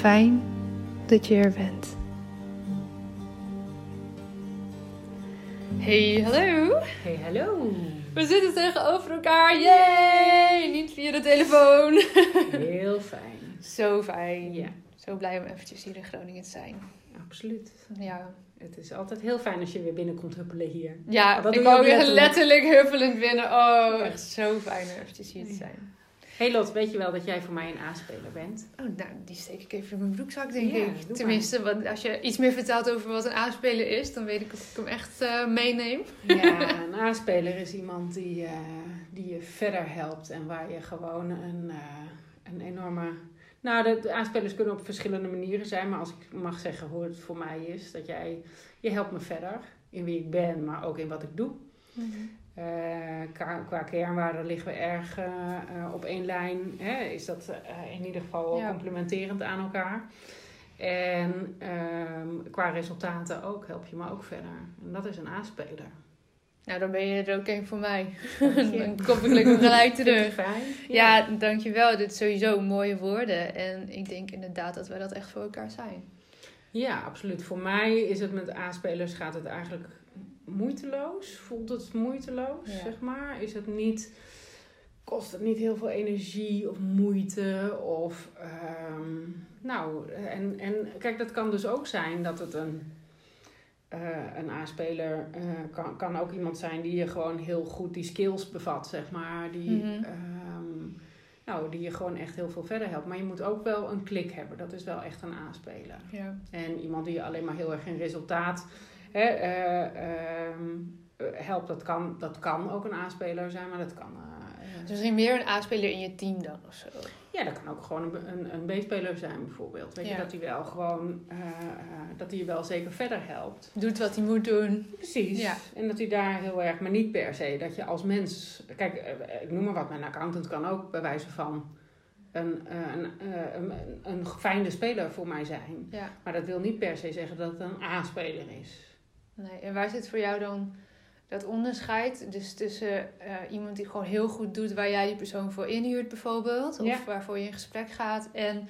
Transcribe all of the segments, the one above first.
Fijn dat je er bent. Hey, hallo. Hey, hallo. We zitten tegenover elkaar. Yay! Niet via de telefoon. Heel fijn. Zo fijn. Ja, Zo blij om eventjes hier in Groningen te zijn. absoluut. Ja, Het is altijd heel fijn als je weer binnenkomt huppelen hier. ja dat ik wou weer letterlijk. letterlijk. huppelend binnen. Oh, echt zo fijn om eventjes hier te Ja. Hey Lot, weet je wel dat jij voor mij een aanspeler bent? Oh, nou, die steek ik even in mijn broekzak, denk Ja, ik. Tenminste, want als je iets meer vertelt over wat een aanspeler is, dan weet ik of ik hem echt eh, meeneem. Ja, een aanspeler is iemand die, eh, die je verder helpt en waar je gewoon een, eh, een enorme... Nou, de, de aanspelers kunnen op verschillende manieren zijn, maar als ik mag zeggen hoe het voor mij is, dat jij, je helpt me verder in wie ik ben, maar ook in wat ik doe. Eh, qua, qua kernwaarden liggen we erg eh, eh, op één lijn. Hè? Is dat eh, in ieder geval Ja. complementerend aan elkaar. En ehm, qua resultaten ook help je me ook verder. En dat is een aanspeler. Nou, dan ben je er ook een voor mij. Dan kom ik lekker gelijk terug. fijn? Ja, dankjewel. Dit sowieso mooie woorden. En ik denk inderdaad dat wij dat echt voor elkaar zijn. Ja, absoluut. Voor mij is het met aanspelers gaat het eigenlijk moeiteloos. Voelt het moeiteloos, Ja. zeg maar. Is het niet, kost het niet heel veel energie of moeite of... ehm, nou, en, en kijk, dat kan dus ook zijn dat het een... eh, een aanspeler eh, kan, kan ook iemand zijn die je gewoon heel goed die skills bevat, zeg maar. Die, Mhm. ehm, nou, die je gewoon echt heel veel verder helpt. Maar je moet ook wel een klik hebben. Dat is wel echt een aanspeler. Ja. En iemand die alleen maar heel erg in resultaat hè, eh, ehm, eh, helpt, dat kan, dat kan ook een aanspeler zijn, maar dat kan. Dus misschien meer een A-speler in je team dan of zo. ja, dat kan ook gewoon een, een, een B-speler zijn, bijvoorbeeld. Weet Ja. je, dat hij wel gewoon, dat hij je wel zeker verder helpt. Doet wat hij moet doen. Precies. Ja. En dat hij daar heel erg, maar niet per se dat je als mens. Kijk, ik noem maar wat, mijn accountant kan ook bij wijze van een, een, een, een fijne speler voor mij zijn. Ja. Maar dat wil niet per se zeggen dat het een A-speler is. Nee. En waar zit voor jou dan dat onderscheid? Dus tussen eh, iemand die gewoon heel goed doet waar jij die persoon voor inhuurt bijvoorbeeld. Of Ja. waarvoor je in gesprek gaat. En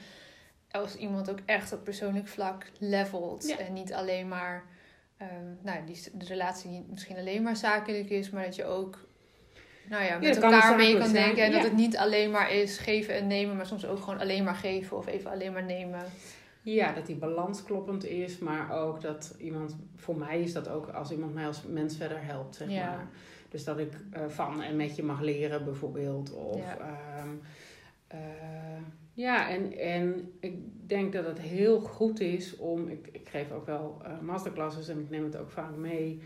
als iemand ook echt op persoonlijk vlak levelt. Ja. En niet alleen maar, ehm, nou, die, de relatie niet misschien alleen maar zakelijk is, maar dat je ook, nou ja, met elkaar mee zakelijk kan zijn, denken. En ja. dat het niet alleen maar is geven en nemen, maar soms ook gewoon alleen maar geven of even alleen maar nemen. Ja, dat die balans kloppend is, maar ook dat iemand, voor mij is dat ook als iemand mij als mens verder helpt, zeg Ja. maar. Dus dat ik eh, van en met je mag leren, bijvoorbeeld. Of, Ja. ja, ja en, en ik denk dat het heel goed is om, ik, ik geef ook wel eh, masterclasses en ik neem het ook vaak mee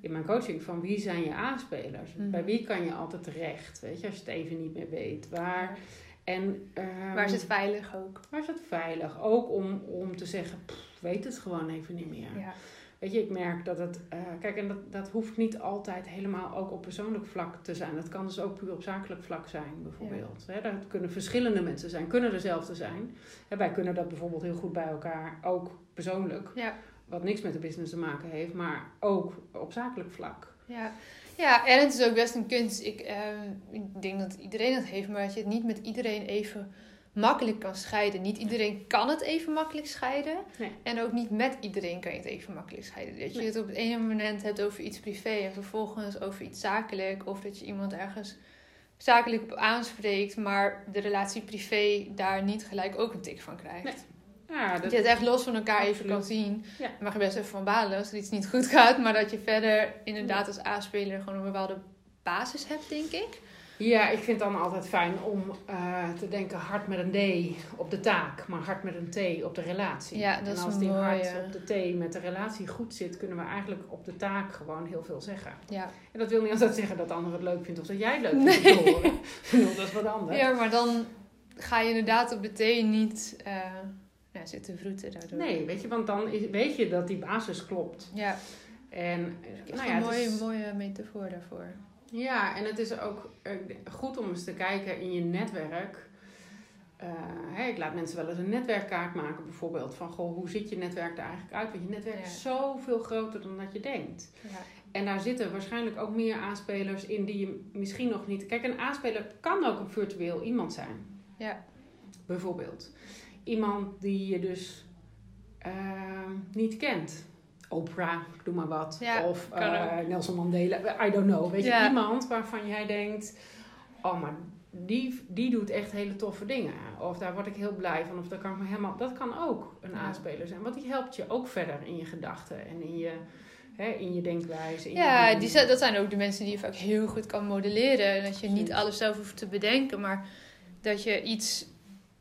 in mijn coaching, van wie zijn je aanspelers? Mhm. Bij wie kan je altijd terecht, weet je, als je het even niet meer weet. Waar, en, ehm, Waar is het veilig ook? Waar is het veilig? Ook om, om te zeggen, pff, weet het gewoon even niet meer. Ja. Weet je, ik merk dat het... eh, kijk, en dat, dat hoeft niet altijd helemaal ook op persoonlijk vlak te zijn. Dat kan dus ook puur op zakelijk vlak zijn, bijvoorbeeld. Hè, dat kunnen verschillende mensen zijn, kunnen dezelfde zijn. Hè, wij kunnen dat bijvoorbeeld heel goed bij elkaar, ook persoonlijk. Ja. Wat niks met de business te maken heeft, maar ook op zakelijk vlak. Ja. Ja, en het is ook best een kunst. Ik, ehm, ik denk dat iedereen dat heeft, maar dat je het niet met iedereen even makkelijk kan scheiden. Niet iedereen kan het even makkelijk scheiden. Nee. En ook niet met iedereen kan je het even makkelijk scheiden. Dat je Nee. het op het ene moment hebt over iets privé en vervolgens over iets zakelijk. Of dat je iemand ergens zakelijk op aanspreekt, maar de relatie privé daar niet gelijk ook een tik van krijgt. Nee, Ja, Dat dat, je het echt los van elkaar even kan zien. Ja. Mag je best even van balen als er iets niet goed gaat. Maar dat je verder inderdaad als A-speler gewoon een bepaalde basis hebt, denk ik. ja, ik vind het dan altijd fijn om eh, te denken hard met een D op de taak, maar hard met een T op de relatie. Ja, dat en als die hard op de T met de relatie goed zit, kunnen we eigenlijk op de taak gewoon heel veel zeggen. Ja. En dat wil niet altijd zeggen dat de ander het leuk vindt of dat jij het leuk vindt te horen. Bedoel, dat is wat anders. ja, maar dan ga je inderdaad op de T niet eh, ja, zitten vroeten daardoor. Nee, weet je, want dan is, weet je dat die basis klopt. Ja, En, dat is nou een ja, het mooie, is- mooie metafoor daarvoor. Ja, en het is ook eh, goed om eens te kijken in je netwerk. Eh, ik laat mensen wel eens een netwerkkaart maken, bijvoorbeeld. Van goh, hoe ziet je netwerk er eigenlijk uit? Want je netwerk Ja. is zoveel groter dan dat je denkt. Ja. En daar zitten waarschijnlijk ook meer aanspelers in die je misschien nog niet. Kijk, een aanspeler kan ook een virtueel iemand zijn. Ja. Bijvoorbeeld. Iemand die je dus eh, niet kent. Oprah, doe maar wat. Ja, of eh, Nelson Mandela, I don't know. Weet Ja. je, iemand waarvan jij denkt... Oh, maar die, die doet echt hele toffe dingen. Of daar word ik heel blij van. Of dat kan, ik me helemaal, dat kan ook een aanspeler zijn. Want die helpt je ook verder in je gedachten. En in je, hè, in je denkwijze. In Ja, je die, dat zijn ook de mensen die je vaak heel goed kan modelleren. En dat je niet alles zelf hoeft te bedenken, maar dat je iets,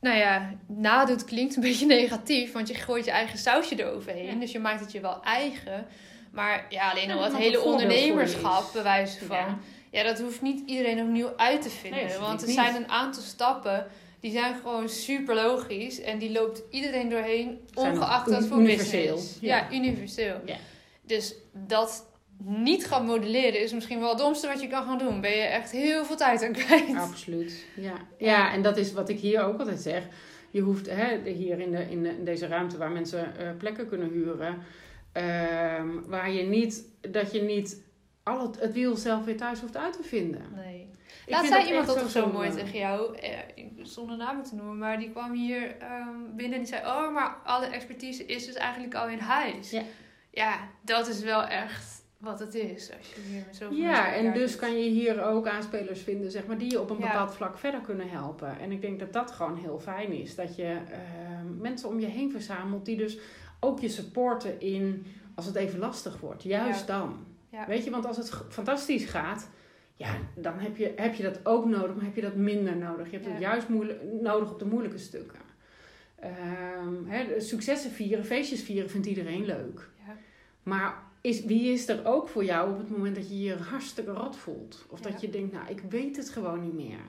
nou ja, nadoet klinkt een beetje negatief, want je gooit je eigen sausje eroverheen. Ja. Dus je maakt het je wel eigen. Maar ja, alleen al het iemand hele ondernemerschap, bewijzen van. Ja. Ja. dat hoeft niet iedereen opnieuw uit te vinden. Nee, want er zijn een aantal stappen. Die zijn gewoon super logisch en die loopt iedereen doorheen, ongeacht wat voor universeel. business. Ja. ja, universeel. Ja. Dus dat niet gaan modelleren is misschien wel het domste wat je kan gaan doen. Ben je echt heel veel tijd aan kwijt. Absoluut, ja. Ja, en dat is wat ik hier ook altijd zeg. Je hoeft hè, hier in, de, in, de- in deze ruimte waar mensen eh, plekken kunnen huren, ehm, waar je niet, dat je niet al het, het wiel zelf weer thuis hoeft uit te vinden. Nee. Ik Laat zei dat iemand dat toch zo mooi tegen jou, eh, zonder namen te noemen, maar die kwam hier ehm, binnen en die zei: Oh, maar alle expertise is dus eigenlijk al in huis. Ja. Ja, dat is wel echt wat het is. Als je hier met zoveel Ja, en dus doet. kan je hier ook aanspelers vinden, zeg maar, die je op een Ja. bepaald vlak verder kunnen helpen. En ik denk dat dat gewoon heel fijn is. Dat je ehm, mensen om je heen verzamelt die dus ook je supporten in als het even lastig wordt. Juist Ja. dan. Ja. Weet je, want als het fantastisch gaat, ja, dan heb je, heb je dat ook nodig, maar heb je dat minder nodig. Je hebt het juist moeilijk, nodig op de moeilijke stukken. Ehm, hè, successen vieren, feestjes vieren vindt iedereen leuk. Ja. Maar is, wie is er ook voor jou op het moment dat je je hartstikke rot voelt? Of Ja. dat je denkt, nou, ik weet het gewoon niet meer.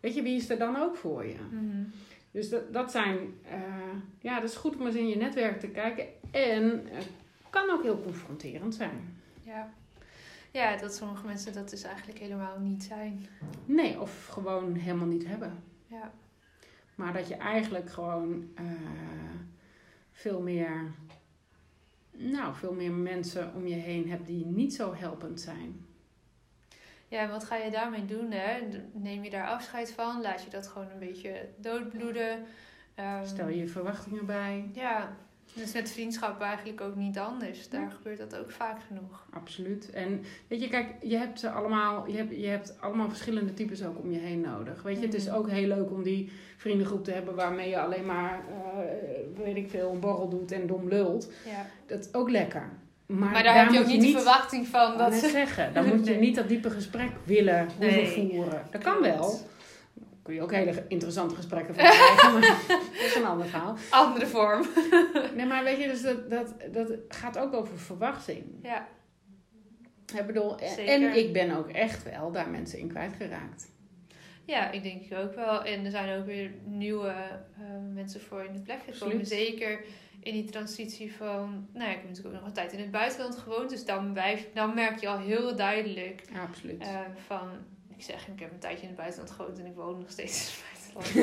Weet je, wie is er dan ook voor je? Mhm. Dus dat, dat zijn, eh, ja, dat is goed om eens in je netwerk te kijken. En het kan ook heel confronterend zijn. Ja. ja, dat sommige mensen dat dus eigenlijk helemaal niet zijn. Nee, of gewoon helemaal niet hebben. Ja. Maar dat je eigenlijk gewoon eh, veel meer, nou, veel meer mensen om je heen hebt die niet zo helpend zijn. Ja, en wat ga je daarmee doen? Hè? Neem je daar afscheid van? Laat je dat gewoon een beetje doodbloeden? Ehm, Stel je verwachtingen bij. Ja, dus met vriendschap eigenlijk ook niet anders. Daar gebeurt dat ook vaak genoeg. Absoluut. En weet je, kijk, je hebt ze allemaal, je hebt, je hebt allemaal verschillende types ook om je heen nodig. Weet je, het is Mhm. ook heel leuk om die vriendengroep te hebben waarmee je alleen maar, eh, weet ik veel, een borrel doet en dom lult. Ja. Dat is ook lekker. Maar, Maar daar, heb je ook niet de verwachting van dat net zeggen. Dan moet je niet dat diepe gesprek willen Nee. voeren. Dat kan wel. Kun je ook hele interessante gesprekken van krijgen, maar dat is een ander verhaal. andere vorm. Nee, maar weet je, dus dat, dat, dat gaat ook over verwachting. Ja, Ik bedoel, en- Zeker. en ik ben ook echt wel daar mensen in kwijtgeraakt. ja ik denk ook wel. En er zijn ook weer nieuwe eh, mensen voor in de plek gekomen. Absoluut. Zeker in die transitie van... Nou ja, ik heb natuurlijk ook nog een tijd in het buitenland gewoond. Dus dan, blijf, dan merk je al heel duidelijk absoluut. eh, van... Ik zeg, ik heb een tijdje in het buitenland gewoond en ik woon nog steeds in het buitenland.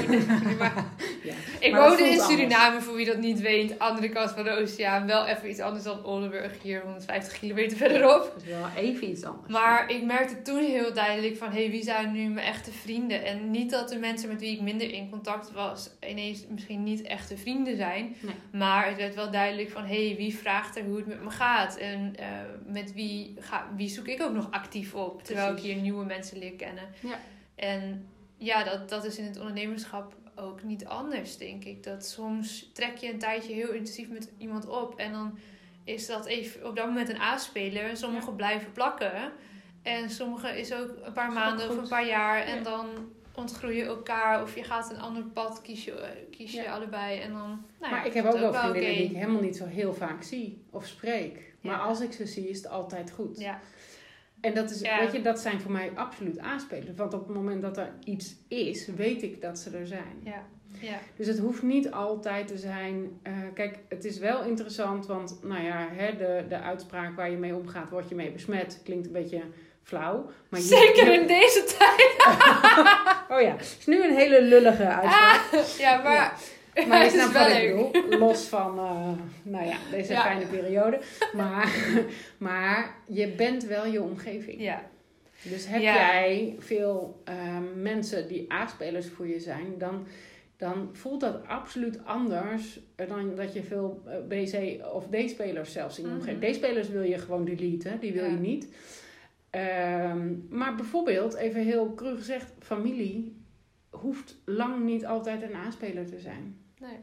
ja. ik Maar woonde in Suriname, voor wie dat niet weet. Andere kant van de oceaan. Wel even iets anders dan Oldenburg, hier 150 kilometer verderop. Dat is wel even iets anders. Maar ik merkte toen heel duidelijk van, hé, hey, wie zijn nu mijn echte vrienden? En niet dat de mensen met wie ik minder in contact was, ineens misschien niet echte vrienden zijn. Nee. Maar het werd wel duidelijk van, hé, hey, wie vraagt er hoe het met me gaat? En eh, met wie, ga, wie zoek ik ook nog actief op, terwijl Precies. ik hier nieuwe mensen leer kennen. Ja. En ja, dat, dat is in het ondernemerschap ook niet anders, denk ik. Dat soms trek je een tijdje heel intensief met iemand op en dan is dat even op dat moment een aanspeler. En sommigen blijven plakken. En sommigen is ook een paar maanden of een paar jaar. En Ja. dan ontgroei je elkaar. Of je gaat een ander pad, kies je, kies je Ja. allebei. En dan, nou ja, maar ik heb ook wel vriendinnen die ik helemaal niet zo heel vaak zie of spreek. Maar als ik ze zie, is het altijd goed. Ja, En dat, is, Ja. weet je, dat zijn voor mij absoluut aanspelers. Want op het moment dat er iets is, weet ik dat ze er zijn. ja, ja. Dus het hoeft niet altijd te zijn. eh, kijk, het is wel interessant, want nou ja, hè, de, de uitspraak waar je mee omgaat, word je mee besmet, klinkt een beetje flauw. Maar je- Zeker in deze tijd. Oh ja, het is nu een hele lullige uitspraak. Ja, maar, Maar je snapt wel wat ik bedoel. Los van, eh, nou ja, deze Ja. fijne periode. Maar, maar je bent wel je omgeving. Ja, Dus heb Ja. jij veel ehm, mensen die A-spelers voor je zijn, dan, dan voelt dat absoluut anders dan dat je veel eh, BC of D-spelers zelfs in je Mhm. omgeving. D-spelers wil je gewoon deleten, die wil Ja. je niet. Ehm, maar bijvoorbeeld, even heel cru gezegd, familie hoeft lang niet altijd een A-speler te zijn. Nee.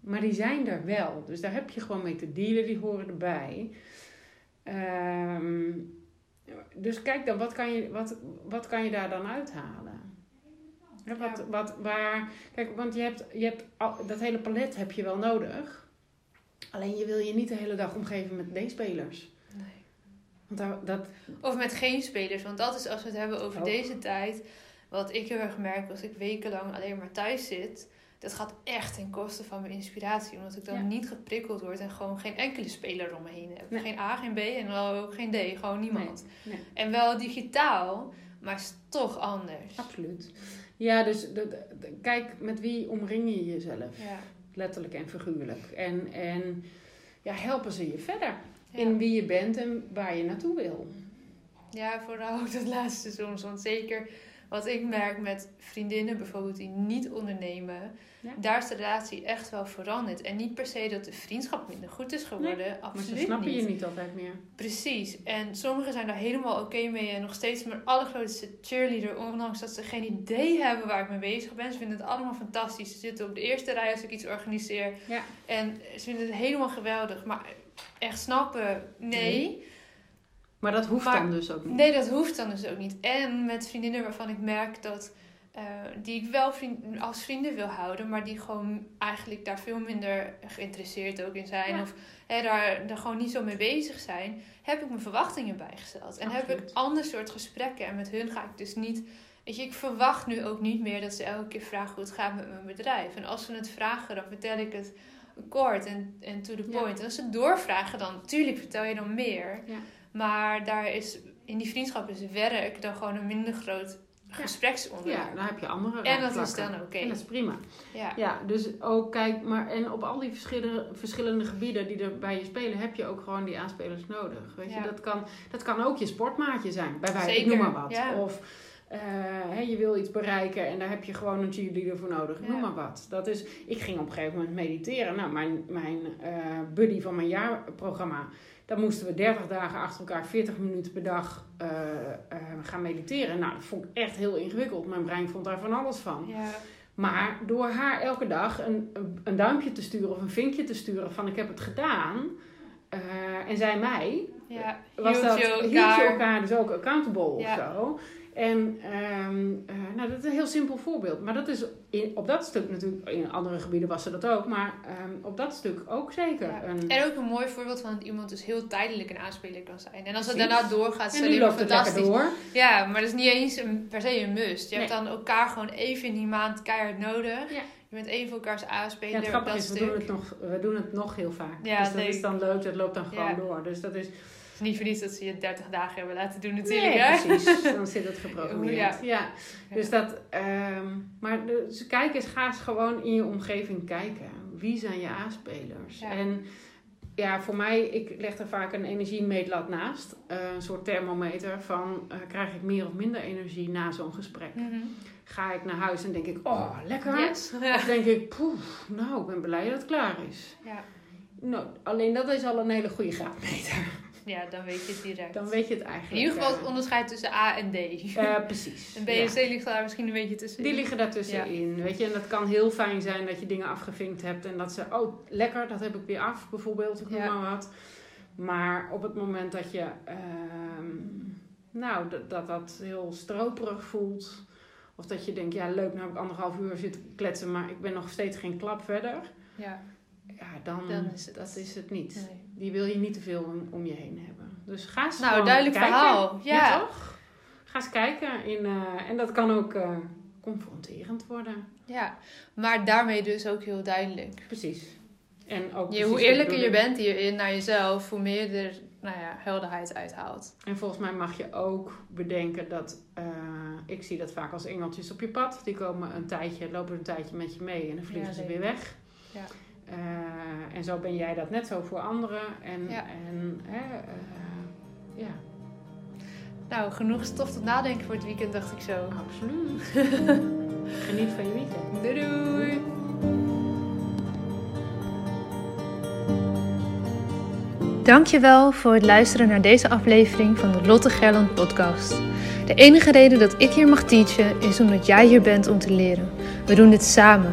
Maar die zijn er wel. Dus daar heb je gewoon mee te dealen, die horen erbij. Ehm, dus kijk dan, wat kan je, wat, wat kan je daar dan uithalen? Wat, Ja. wat, waar, kijk, want je hebt, je hebt al, dat hele palet heb je wel nodig. Alleen je wil je niet de hele dag omgeven met D-spelers. nee. Want daar, dat, Of met geen spelers. Want dat is als we het hebben over Ook. deze tijd. Wat ik heel erg merk als ik wekenlang alleen maar thuis zit. Dat gaat echt ten koste van mijn inspiratie. Omdat ik dan Ja. niet geprikkeld word en gewoon geen enkele speler om me heen heb. Nee. Geen A, geen B en wel ook geen D. Gewoon niemand. nee. En wel digitaal, maar is toch anders. absoluut. Ja, dus de- de- de- kijk, met wie omring je jezelf? Ja. Letterlijk en figuurlijk. En, en ja, helpen ze je verder Ja. in wie je bent en waar je naartoe wil. Ja, vooral ook dat laatste soms. Want zeker wat ik merk met vriendinnen bijvoorbeeld die niet ondernemen. Ja. Daar is de relatie echt wel veranderd. En niet per se dat de vriendschap minder goed is geworden. Maar Absoluut ze snappen niet. je niet altijd meer. Precies. En sommigen zijn daar helemaal oké mee. En nog steeds mijn allergrootste cheerleader. Ondanks dat ze geen idee hebben waar ik mee bezig ben. Ze vinden het allemaal fantastisch. Ze zitten op de eerste rij als ik iets organiseer. Ja. En ze vinden het helemaal geweldig. Maar echt snappen, nee. Maar dat hoeft Maar- dan dus ook niet. Nee, dat hoeft dan dus ook niet. En met vriendinnen waarvan ik merk dat... eh, die ik wel vriend, als vrienden wil houden, maar die gewoon eigenlijk daar veel minder geïnteresseerd ook in zijn. Ja. Of hè, daar, daar gewoon niet zo mee bezig zijn. Heb ik mijn verwachtingen bijgesteld. En heb ik ander soort gesprekken. En met hun ga ik dus niet. Weet je, ik verwacht nu ook niet meer dat ze elke keer vragen hoe het gaat met mijn bedrijf. En als ze het vragen, dan vertel ik het kort en, en to the Ja. point. En als ze doorvragen, dan natuurlijk vertel je dan meer. Ja. Maar daar is in die vriendschap is werk dan gewoon een minder groot gespreksonderwerp. Ja, dan heb je andere En dat is dan oké. En dat is prima. Ja. Ja, dus ook kijk, maar en op al die verschillende, verschillende gebieden die er bij je spelen, heb je ook gewoon die aanspelers nodig. Weet Ja. je, dat kan, dat kan ook je sportmaatje zijn, bij wijze Zeker, noem maar wat. ja. Of hè, je wil iets bereiken en daar heb je gewoon een cheerleader voor nodig. Noem maar wat. Dat is, ik ging op een gegeven moment mediteren. Nou, mijn, mijn eh, buddy van mijn jaarprogramma, daar moesten we 30 dagen achter elkaar 40 minuten per dag eh, eh, gaan mediteren. Nou, dat vond ik echt heel ingewikkeld. Mijn brein vond daar van alles van. Ja. Maar door haar elke dag een, een- duimpje te sturen of een vinkje te sturen van ik heb het gedaan. eh, en zij mij, Ja. was dat, hield je elkaar- elkaar dus ook accountable Ja. of zo. En ehm, eh, nou, dat is een heel simpel voorbeeld. Maar dat is in, op dat stuk natuurlijk, in andere gebieden was ze dat ook, maar ehm, op dat stuk ook zeker. Ja. Een, En ook een mooi voorbeeld van dat iemand dus heel tijdelijk een aanspeler kan zijn. En als het daarna doorgaat, is het het lekker fantastisch. door. Ja, maar dat is niet eens een, per se een must. Je hebt dan elkaar gewoon even in die maand keihard nodig. Ja. Je bent even elkaars Ja, aanspeler het op grappige dat is, we doen, het nog, we doen het nog heel vaak. Ja, dus dat is dan leuk, dat loopt dan gewoon Ja. door. Dus dat Het is niet voor niets dat ze je 30 dagen hebben laten doen natuurlijk. nee, hè? precies. Dan zit het geprogrammeerd. Ja. Ja. Dus dat, ehm, maar dus kijk eens, ga eens gewoon in je omgeving kijken. Wie zijn je aanspelers? Ja. En ja, voor mij, ik leg er vaak een energiemeetlat naast. Eh, een soort thermometer van, eh, krijg ik meer of minder energie na zo'n gesprek? Mhm. Ga ik naar huis en denk ik, oh, lekker. Yes. Of denk ik, poef, nou, ik ben blij dat het klaar is. Ja. Nou, alleen dat is al een hele goede graadmeter. Ja, dan weet je het direct. Dan weet je het in eigenlijk. ieder geval het onderscheid tussen A en D. eh, precies. Een ja. BSC ligt daar misschien een beetje tussen. Die liggen daartussenin, weet je. En dat kan heel fijn zijn dat je dingen afgevinkt hebt. En dat ze, oh, lekker, dat heb ik weer af, bijvoorbeeld. Ik noem Ja. maar wat. Maar op het moment dat je, ehm, nou, dat, dat dat heel stroperig voelt. Of dat je denkt, ja leuk, nou heb ik anderhalf uur zitten kletsen, maar ik ben nog steeds geen klap verder. Ja. Ja, dan, Dan is het- dat is het niet. Nee. Die wil je niet te veel om, om je heen hebben. Dus ga eens Nou, duidelijk kijken. verhaal. Ja. toch? Ga eens kijken. In, eh, en dat kan ook eh, confronterend worden. ja, maar daarmee dus ook heel duidelijk. Precies. En ook Je, hoe eerlijker je bent hierin naar jezelf, hoe meer er nou ja, helderheid uithaalt. En volgens mij mag je ook bedenken dat... eh, ik zie dat vaak als engeltjes op je pad. Die komen een tijdje, lopen een tijdje met je mee en dan vliegen Ja, ze weer weg. Ja. Eh, en zo ben jij dat net zo voor anderen. En, Ja. en hè, eh, ja, Nou, genoeg stof tot nadenken voor het weekend, dacht ik zo. absoluut. Geniet van je weekend. Doei doei! Dankjewel voor het luisteren naar deze aflevering van de Lotte Gerland podcast. De enige reden dat ik hier mag teachen is omdat jij hier bent om te leren. We doen dit samen.